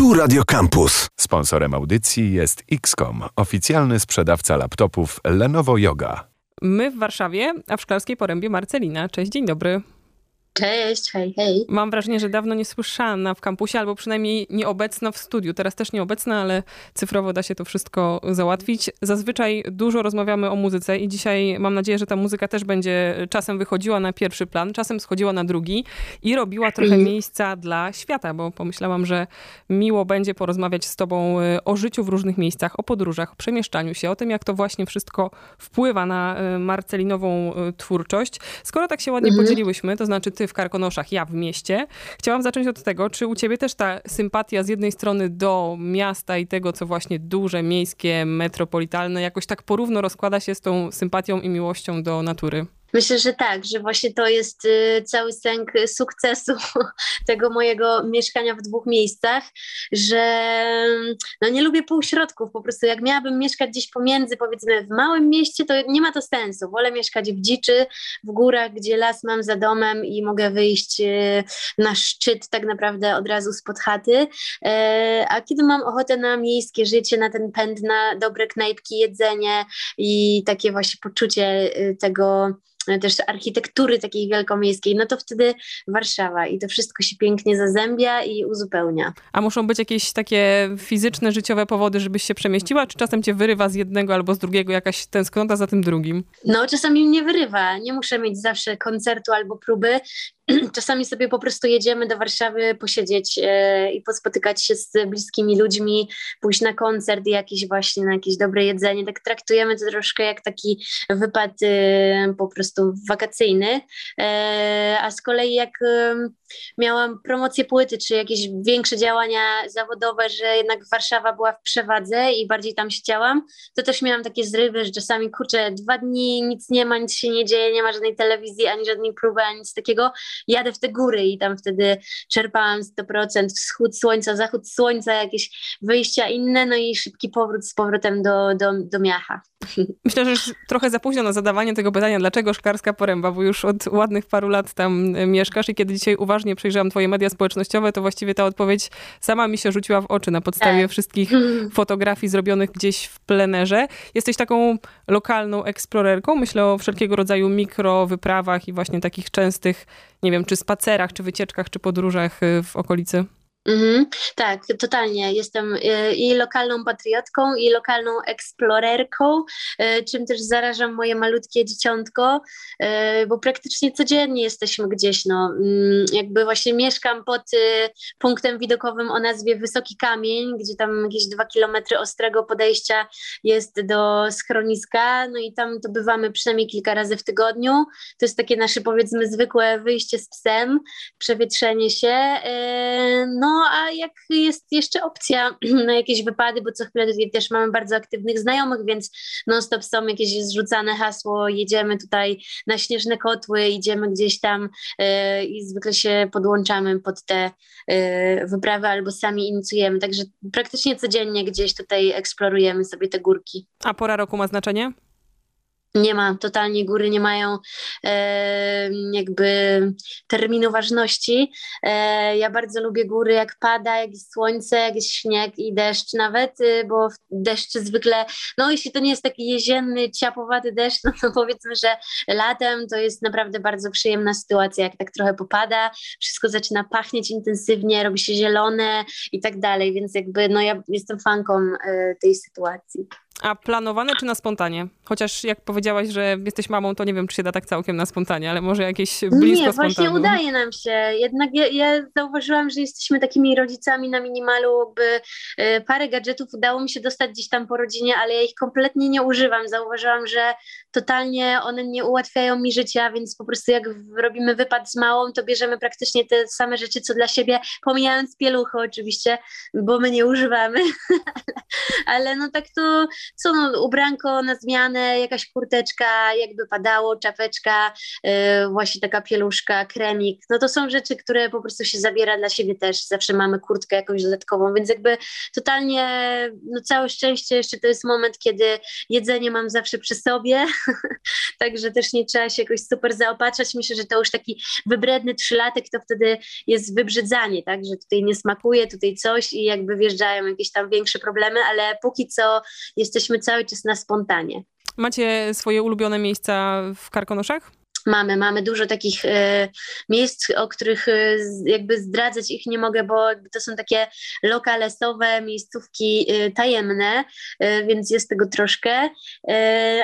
Tu Radio Campus. Sponsorem audycji jest XCOM, oficjalny sprzedawca laptopów Lenovo Yoga. My w Warszawie, a w Szklarskiej Porębie Marcelina. Cześć, dzień dobry. Cześć, hej, hej. Mam wrażenie, że dawno nie słyszana w kampusie, albo przynajmniej nieobecna w studiu. Teraz też nieobecna, ale cyfrowo da się to wszystko załatwić. Zazwyczaj dużo rozmawiamy o muzyce i dzisiaj mam nadzieję, że ta muzyka też będzie czasem wychodziła na pierwszy plan, czasem schodziła na drugi i robiła trochę mm. miejsca dla świata, bo pomyślałam, że miło będzie porozmawiać z tobą y, o życiu w różnych miejscach, o podróżach, o przemieszczaniu się, o tym, jak to właśnie wszystko wpływa na y, Marcelinową y, twórczość. Skoro tak się ładnie mm. podzieliłyśmy, to znaczy ty w Karkonoszach, ja w mieście. Chciałam zacząć od tego, czy u ciebie też ta sympatia z jednej strony do miasta i tego, co właśnie duże, miejskie, metropolitalne, jakoś tak porówno rozkłada się z tą sympatią i miłością do natury? Myślę, że tak, że właśnie to jest y, cały sęk sukcesu tego mojego mieszkania w dwóch miejscach, że no nie lubię półśrodków, po prostu jak miałabym mieszkać gdzieś pomiędzy, powiedzmy w małym mieście, to nie ma to sensu. Wolę mieszkać w dziczy, w górach, gdzie las mam za domem i mogę wyjść y, na szczyt tak naprawdę od razu spod chaty, e, a kiedy mam ochotę na miejskie życie, na ten pęd, na dobre knajpki, jedzenie i takie właśnie poczucie y, tego też architektury takiej wielkomiejskiej, no to wtedy Warszawa i to wszystko się pięknie zazębia i uzupełnia. A muszą być jakieś takie fizyczne, życiowe powody, żebyś się przemieściła, czy czasem cię wyrywa z jednego albo z drugiego jakaś tęsknota za tym drugim? No, czasami mnie wyrywa. Nie muszę mieć zawsze koncertu albo próby. czasami sobie po prostu jedziemy do Warszawy posiedzieć e, i pospotykać się z bliskimi ludźmi, pójść na koncert i jakieś właśnie na jakieś dobre jedzenie. Tak traktujemy to troszkę jak taki wypad e, po prostu wakacyjny. E, a z kolei jak miałam promocję płyty, czy jakieś większe działania zawodowe, że jednak Warszawa była w przewadze i bardziej tam siedziałam, to też miałam takie zrywy, że czasami kurczę, dwa dni nic nie ma, nic się nie dzieje, nie ma żadnej telewizji, ani żadnej próby, ani nic takiego jadę w te góry i tam wtedy czerpałam 100% wschód słońca, zachód słońca, jakieś wyjścia inne, no i szybki powrót z powrotem do, do, do miacha. Myślę, że już trochę za późno na zadawanie tego pytania, dlaczego Szklarska Poręba, bo już od ładnych paru lat tam mieszkasz i kiedy dzisiaj uważnie przejrzałam twoje media społecznościowe, to właściwie ta odpowiedź sama mi się rzuciła w oczy na podstawie tak. wszystkich fotografii zrobionych gdzieś w plenerze. Jesteś taką lokalną eksplorerką, myślę o wszelkiego rodzaju mikrowyprawach i właśnie takich częstych, nie wiem, czy spacerach, czy wycieczkach, czy podróżach y, w okolicy. Mhm, tak, totalnie. Jestem y, i lokalną patriotką, i lokalną eksplorerką, y, czym też zarażam moje malutkie dzieciątko, y, bo praktycznie codziennie jesteśmy gdzieś, no, mm, jakby właśnie mieszkam pod punktem widokowym o nazwie Wysoki Kamień, gdzie tam jakieś dwa kilometry ostrego podejścia jest do schroniska, no i tam to bywamy przynajmniej kilka razy w tygodniu. To jest takie nasze powiedzmy zwykłe wyjście z psem, przewietrzenie się, no no a jak jest jeszcze opcja na jakieś wypady, bo co chwilę też mamy bardzo aktywnych znajomych, więc non-stop są jakieś zrzucane hasło, jedziemy tutaj na śnieżne kotły, idziemy gdzieś tam yy, i zwykle się podłączamy pod te yy, wyprawy albo sami inicjujemy, także praktycznie codziennie gdzieś tutaj eksplorujemy sobie te górki. A pora roku ma znaczenie? Nie ma, totalnie góry nie mają e, jakby terminu ważności. E, ja bardzo lubię góry, jak pada, jak jest słońce, jak jest śnieg i deszcz nawet, y, bo deszcz zwykle, no jeśli to nie jest taki jesienny, ciapowaty deszcz, no to powiedzmy, że latem to jest naprawdę bardzo przyjemna sytuacja, jak tak trochę popada, wszystko zaczyna pachnieć intensywnie, robi się zielone i tak dalej, więc jakby no ja jestem fanką e, tej sytuacji. A planowane czy na spontanie? Chociaż jak powiedziałaś, że jesteś mamą, to nie wiem, czy się da tak całkiem na spontanie, ale może jakieś blisko Nie, właśnie spontanu. udaje nam się. Jednak ja, ja, zauważyłam, że jesteśmy takimi rodzicami na minimalu, by y, parę gadżetów udało mi się dostać gdzieś tam po rodzinie, ale ja ich kompletnie nie używam. Zauważyłam, że totalnie one nie ułatwiają mi życia, więc po prostu jak robimy wypad z małą, to bierzemy praktycznie te same rzeczy, co dla siebie, pomijając pieluchy oczywiście, bo my nie używamy. ale no tak to co no, ubranko na zmianę, jakaś kurteczka, jakby padało, czapeczka, e, właśnie taka pieluszka, kremik. No to są rzeczy, które po prostu się zabiera dla siebie też. Zawsze mamy kurtkę jakąś dodatkową, więc jakby totalnie, no całe szczęście jeszcze to jest moment, kiedy jedzenie mam zawsze przy sobie, także też nie trzeba się jakoś super zaopatrzać. Myślę, że to już taki wybredny trzylatek, to wtedy jest wybrzydzanie, tak, że tutaj nie smakuje, tutaj coś i jakby wjeżdżają jakieś tam większe problemy, ale póki co jesteśmy cały czas na spontanie. Macie swoje ulubione miejsca w Karkonoszach? Mamy, mamy dużo takich e, miejsc, o których e, jakby zdradzać ich nie mogę, bo to są takie lokalesowe miejscówki e, tajemne, więc jest tego troszkę.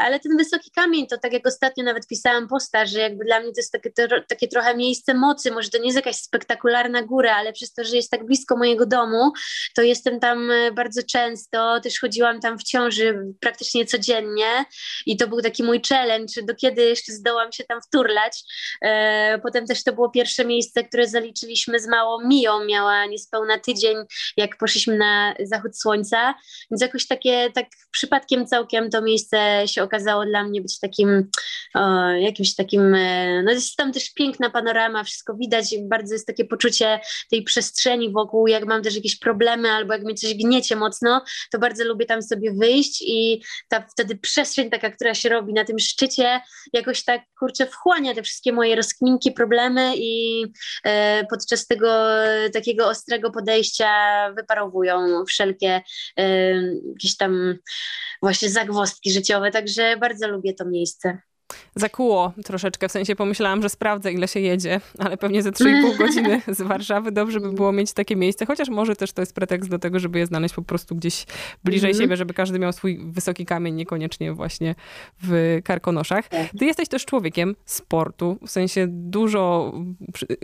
Ale ten wysoki kamień, to tak jak ostatnio nawet pisałam posta, że jakby dla mnie to jest takie, takie trochę miejsce mocy. Może to nie jest jakaś spektakularna góra, ale przez to, że jest tak blisko mojego domu, to jestem tam bardzo często. Też chodziłam tam w ciąży praktycznie codziennie i to był taki mój challenge, do kiedy jeszcze zdołam się tam wturlać. E, potem też to było pierwsze miejsce, które zaliczyliśmy z małą Miją, miała niespełna tydzień, jak poszliśmy na zachód słońca, więc jakoś takie, tak przypadkiem całkiem to miejsce się okazało dla mnie być takim, o, jakimś takim, e, no jest tam też piękna panorama, wszystko widać, bardzo jest takie poczucie tej przestrzeni wokół, jak mam też jakieś problemy albo jak mnie coś gniecie mocno, to bardzo lubię tam sobie wyjść i ta wtedy przestrzeń taka, która się robi na tym szczycie, jakoś tak, kurczę, wchłania te wszystkie moje rozkminki, problemy i e, podczas tego e, takiego ostrego podejścia wyparowują wszelkie e, jakieś tam właśnie zagwozdki życiowe, także bardzo lubię to miejsce. Zakuło troszeczkę, w sensie pomyślałam, że sprawdzę ile się jedzie, ale pewnie ze 3,5 godziny z Warszawy dobrze by było mieć takie miejsce, chociaż może też to jest pretekst do tego, żeby je znaleźć po prostu gdzieś bliżej Mhm. siebie, żeby każdy miał swój wysoki kamień, niekoniecznie właśnie w Karkonoszach. Tak. Ty jesteś też człowiekiem sportu, w sensie dużo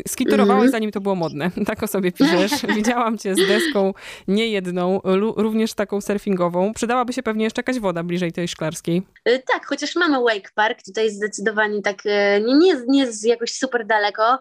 skiturowałeś Mhm. zanim to było modne, tak o sobie piszesz. Widziałam cię z deską niejedną, również taką surfingową. Przydałaby się pewnie jeszcze jakaś woda bliżej tej szklarskiej. E, Tak, chociaż mamy Wake Park, tutaj zdecydowanie tak e, nie, nie, nie jest jakoś super daleko,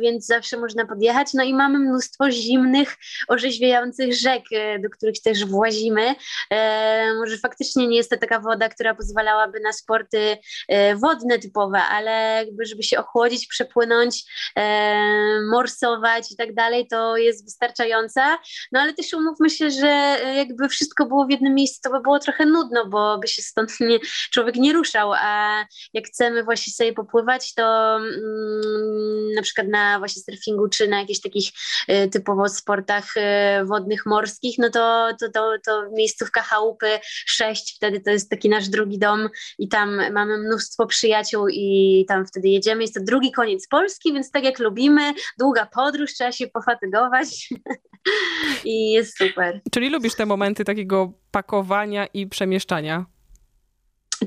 więc zawsze można podjechać. No i mamy mnóstwo zimnych, orzeźwiających rzek, e, do których też włazimy. E, Może faktycznie nie jest to taka woda, która pozwalałaby na sporty e, wodne typowe, ale jakby żeby się ochłodzić, przepłynąć, e, morsować i tak dalej, to jest wystarczająca. No ale też umówmy się, że e, jakby wszystko było w jednym miejscu, to by było trochę nudno, bo by się stąd nie, człowiek nie ruszał, a jak chcemy właśnie sobie popływać, to mm, na przykład na właśnie surfingu, czy na jakichś takich e, typowo sportach e, wodnych, morskich, no to, to, to, to miejscówka chałupy 6, wtedy to jest taki nasz drugi dom i tam mamy mnóstwo przyjaciół i tam wtedy jedziemy. Jest to drugi koniec Polski, więc tak jak lubimy, długa podróż, trzeba się pofatygować i jest super. Czyli lubisz te momenty takiego pakowania i przemieszczania?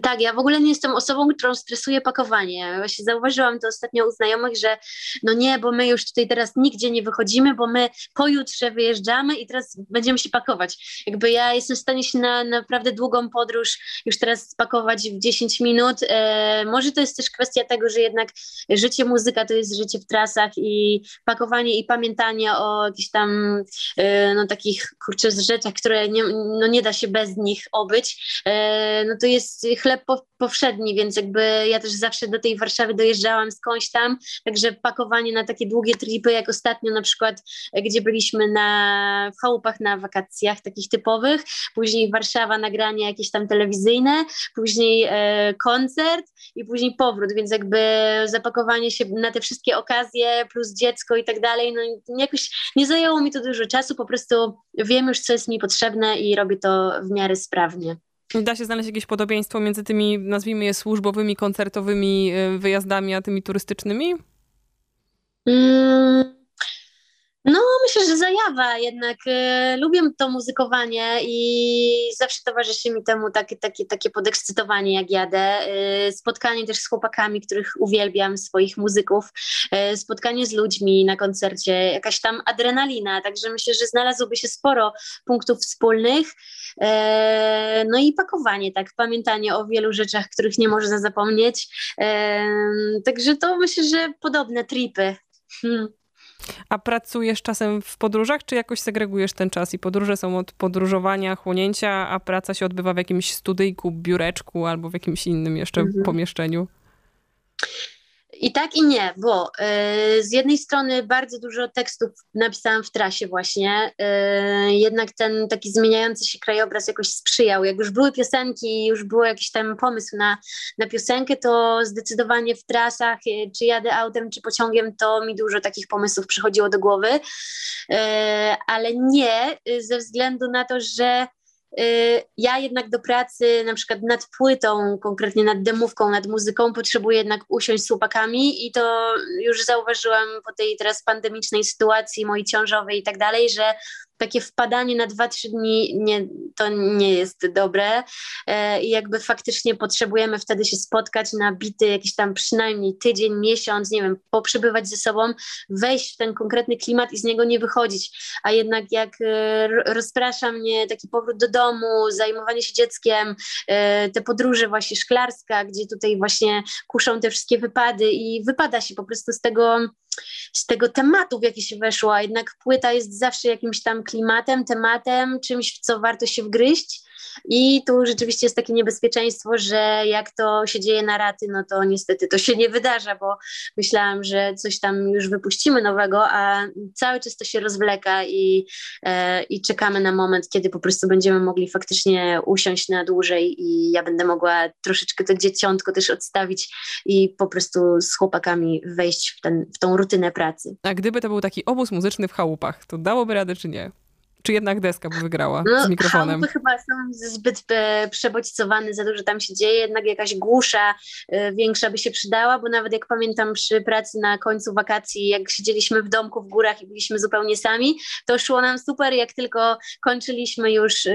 Tak, ja w ogóle nie jestem osobą, którą stresuje pakowanie. Właśnie zauważyłam to ostatnio u znajomych, że no nie, bo my już tutaj teraz nigdzie nie wychodzimy, bo my pojutrze wyjeżdżamy i teraz będziemy się pakować. Jakby ja jestem w stanie się na naprawdę długą podróż już teraz spakować w 10 minut. E, może to jest też kwestia tego, że jednak życie muzyka to jest życie w trasach i pakowanie i pamiętanie o jakichś tam e, no takich kurczę rzeczach, które nie, no nie da się bez nich obyć. E, no to jest chleb po, powszedni, więc jakby ja też zawsze do tej Warszawy dojeżdżałam skądś tam, także pakowanie na takie długie tripy, jak ostatnio na przykład, e, gdzie byliśmy na w chałupach na wakacjach takich typowych, później Warszawa, nagrania jakieś tam telewizyjne, później e, koncert i później powrót, więc jakby zapakowanie się na te wszystkie okazje plus dziecko i tak dalej, no jakoś nie zajęło mi to dużo czasu, po prostu wiem już, co jest mi potrzebne i robię to w miarę sprawnie. Da się znaleźć jakieś podobieństwo między tymi, nazwijmy je, służbowymi, koncertowymi y, wyjazdami, a tymi turystycznymi? Mm, zajawa jednak. E, lubię to muzykowanie i zawsze towarzyszy mi temu takie, takie, takie podekscytowanie, jak jadę. E, spotkanie też z chłopakami, których uwielbiam, swoich muzyków. E, spotkanie z ludźmi na koncercie, jakaś tam adrenalina. Także myślę, że znalazłoby się sporo punktów wspólnych. No i pakowanie, tak, pamiętanie o wielu rzeczach, których nie można zapomnieć. Także to myślę, że podobne tripy. Hmm. A pracujesz czasem w podróżach, czy jakoś segregujesz ten czas i podróże są od podróżowania, chłonięcia, a praca się odbywa w jakimś studyjku, biureczku albo w jakimś innym jeszcze mhm. pomieszczeniu? I tak i nie, bo y, z jednej strony bardzo dużo tekstów napisałam w trasie właśnie, y, jednak ten taki zmieniający się krajobraz jakoś sprzyjał. Jak już były piosenki, już był jakiś tam pomysł na, na piosenkę, to zdecydowanie w trasach, y, czy jadę autem, czy pociągiem, to mi dużo takich pomysłów przychodziło do głowy, ale nie ze względu na to, że Y, ja jednak do pracy, na przykład nad płytą, konkretnie nad demówką, nad muzyką, potrzebuję jednak usiąść z chłopakami i to już zauważyłam po tej teraz pandemicznej sytuacji mojej ciążowej i tak dalej, że takie wpadanie na 2-3 dni nie, to nie jest dobre. E, i jakby faktycznie potrzebujemy wtedy się spotkać na bity jakiś tam przynajmniej tydzień, miesiąc, nie wiem, poprzebywać ze sobą, wejść w ten konkretny klimat i z niego nie wychodzić, a jednak jak e, rozprasza mnie taki powrót do domu, zajmowanie się dzieckiem, e, te podróże właśnie szklarska, gdzie tutaj właśnie kuszą te wszystkie wypady i wypada się po prostu z tego z tego tematu, w jaki się weszło, a jednak płyta jest zawsze jakimś tam klimatem, tematem, czymś, w co warto się wgryźć. I tu rzeczywiście jest takie niebezpieczeństwo, że jak to się dzieje na raty, no to niestety to się nie wydarza, bo myślałam, że coś tam już wypuścimy nowego, a cały czas to się rozwleka i, e, i czekamy na moment, kiedy po prostu będziemy mogli faktycznie usiąść na dłużej i ja będę mogła troszeczkę to dzieciątko też odstawić i po prostu z chłopakami wejść w, ten, w tą rutynę pracy. A gdyby to był taki obóz muzyczny w chałupach, to dałoby radę czy nie? Czy jednak deska by wygrała no, z mikrofonem? No, chyba są zbyt e, przebodźcowane, za dużo tam się dzieje, jednak jakaś głusza e, większa by się przydała, bo nawet jak pamiętam przy pracy na końcu wakacji, jak siedzieliśmy w domku w górach i byliśmy zupełnie sami, to szło nam super, jak tylko kończyliśmy już e,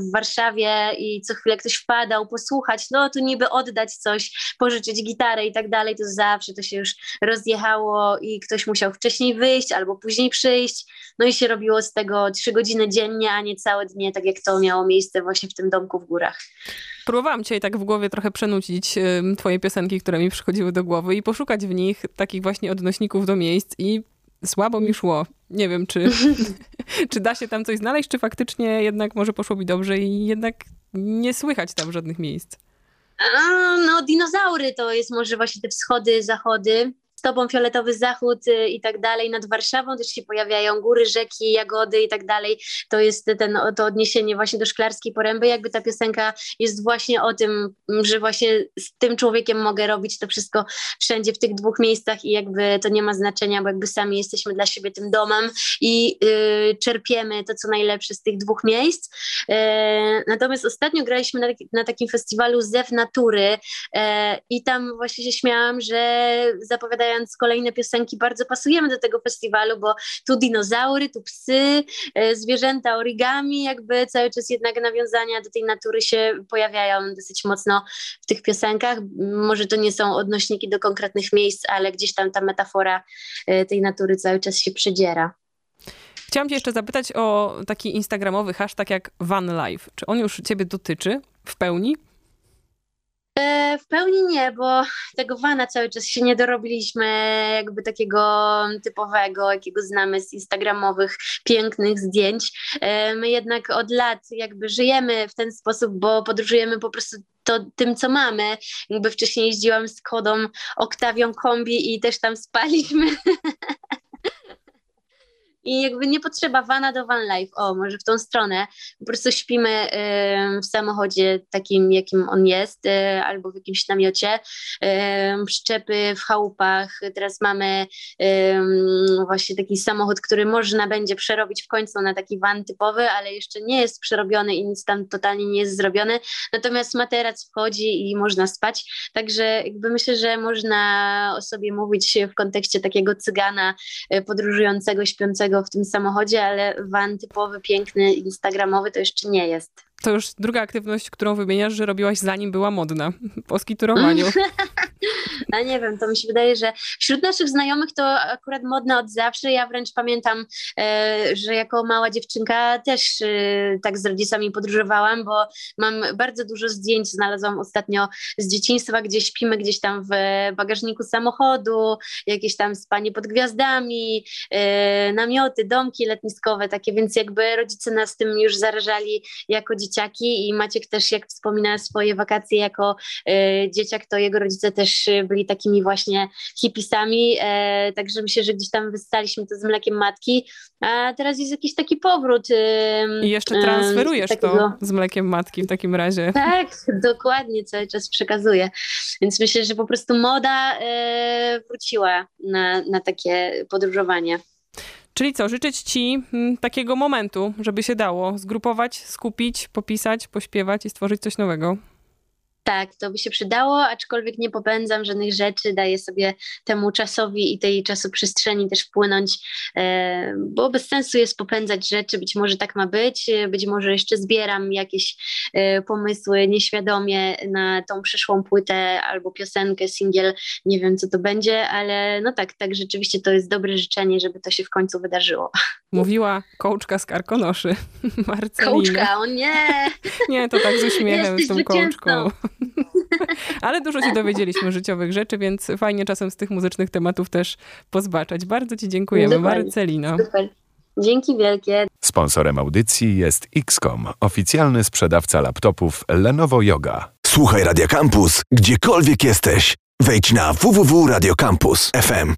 w Warszawie i co chwilę ktoś wpadał posłuchać, no tu niby oddać coś, pożyczyć gitarę i tak dalej, to zawsze to się już rozjechało i ktoś musiał wcześniej wyjść albo później przyjść, no i się robiło z tego trzy godziny godziny dziennie, a nie całe dnie, tak jak to miało miejsce właśnie w tym domku w górach. Próbowałam dzisiaj tak w głowie trochę przenucić twoje piosenki, które mi przychodziły do głowy i poszukać w nich takich właśnie odnośników do miejsc i słabo mi szło. Nie wiem, czy, czy da się tam coś znaleźć, czy faktycznie jednak może poszło mi dobrze i jednak nie słychać tam żadnych miejsc. no, dinozaury to jest może właśnie te wschody, zachody tobą fioletowy zachód y, i tak dalej, nad Warszawą też się pojawiają góry, rzeki, jagody i tak dalej. To jest ten, to odniesienie właśnie do szklarskiej poręby, jakby ta piosenka jest właśnie o tym, że właśnie z tym człowiekiem mogę robić to wszystko wszędzie w tych dwóch miejscach i jakby to nie ma znaczenia, bo jakby sami jesteśmy dla siebie tym domem i yy, czerpiemy to, co najlepsze z tych dwóch miejsc. Yy, natomiast ostatnio graliśmy na, na takim festiwalu Zew Natury yy, i tam właśnie się śmiałam, że zapowiadają kolejne piosenki, bardzo pasujemy do tego festiwalu, bo tu dinozaury, tu psy, e, zwierzęta origami, jakby cały czas jednak nawiązania do tej natury się pojawiają dosyć mocno w tych piosenkach. Może to nie są odnośniki do konkretnych miejsc, ale gdzieś tam ta metafora e, tej natury cały czas się przedziera. Chciałam cię jeszcze zapytać o taki instagramowy hashtag jak Van Life. Czy on już ciebie dotyczy w pełni? E, w pełni nie, bo tego wana cały czas się nie dorobiliśmy jakby takiego typowego, jakiego znamy z instagramowych pięknych zdjęć. E, my jednak od lat jakby żyjemy w ten sposób, bo podróżujemy po prostu to tym, co mamy. Jakby wcześniej jeździłam z kodą Oktawią kombi i też tam spaliśmy i jakby nie potrzeba vana do van life, o może w tą stronę, po prostu śpimy w samochodzie takim, jakim on jest, y, albo w jakimś namiocie, przyczepy w chałupach, teraz mamy właśnie taki samochód, który można będzie przerobić w końcu na taki van typowy, ale jeszcze nie jest przerobiony i nic tam totalnie nie jest zrobione, natomiast materac wchodzi i można spać, także jakby myślę, że można o sobie mówić w kontekście takiego cygana y, podróżującego, śpiącego w tym samochodzie, ale van typowy, piękny, instagramowy to jeszcze nie jest. To już druga aktywność, którą wymieniasz, że robiłaś zanim była modna po skiturowaniu. A nie wiem, to mi się wydaje, że wśród naszych znajomych to akurat modne od zawsze. Ja wręcz pamiętam, e, że jako mała dziewczynka też e, tak z rodzicami podróżowałam, bo mam bardzo dużo zdjęć, znalazłam ostatnio z dzieciństwa, gdzie śpimy gdzieś tam w bagażniku samochodu, jakieś tam spanie pod gwiazdami, e, namioty, domki letniskowe takie, więc jakby rodzice nas tym już zarażali jako dzieciaki i Maciek też jak wspomina swoje wakacje jako e, dzieciak, to jego rodzice też byli takimi właśnie hipisami, e, także myślę, że gdzieś tam wystaliśmy to z mlekiem matki, a teraz jest jakiś taki powrót. I jeszcze transferujesz takiego... to z mlekiem matki w takim razie. Tak, dokładnie, cały czas przekazuję, więc myślę, że po prostu moda wróciła na, na takie podróżowanie. Czyli co, życzyć ci mm, takiego momentu, żeby się dało zgrupować, skupić, popisać, pośpiewać i stworzyć coś nowego. Tak, to by się przydało, aczkolwiek nie popędzam żadnych rzeczy, daję sobie temu czasowi i tej czasoprzestrzeni też wpłynąć, bo bez sensu jest popędzać rzeczy, być może tak ma być, być może jeszcze zbieram jakieś e, pomysły nieświadomie na tą przyszłą płytę albo piosenkę, singiel, nie wiem co to będzie, ale no tak, tak rzeczywiście to jest dobre życzenie, żeby to się w końcu wydarzyło. Mówiła kołczka z Karkonoszy, Marcelina. Kołczka, o nie! Nie, to tak z uśmiechem z tą kołczką. Ale dużo się dowiedzieliśmy życiowych rzeczy, więc fajnie czasem z tych muzycznych tematów też pozbaczać. Bardzo Ci dziękujemy, Dokładnie. Marcelino. Super. Dzięki wielkie. Sponsorem audycji jest XCOM, oficjalny sprzedawca laptopów Lenovo Yoga. Słuchaj Radio Campus, gdziekolwiek jesteś. Wejdź na www.radiocampus.fm.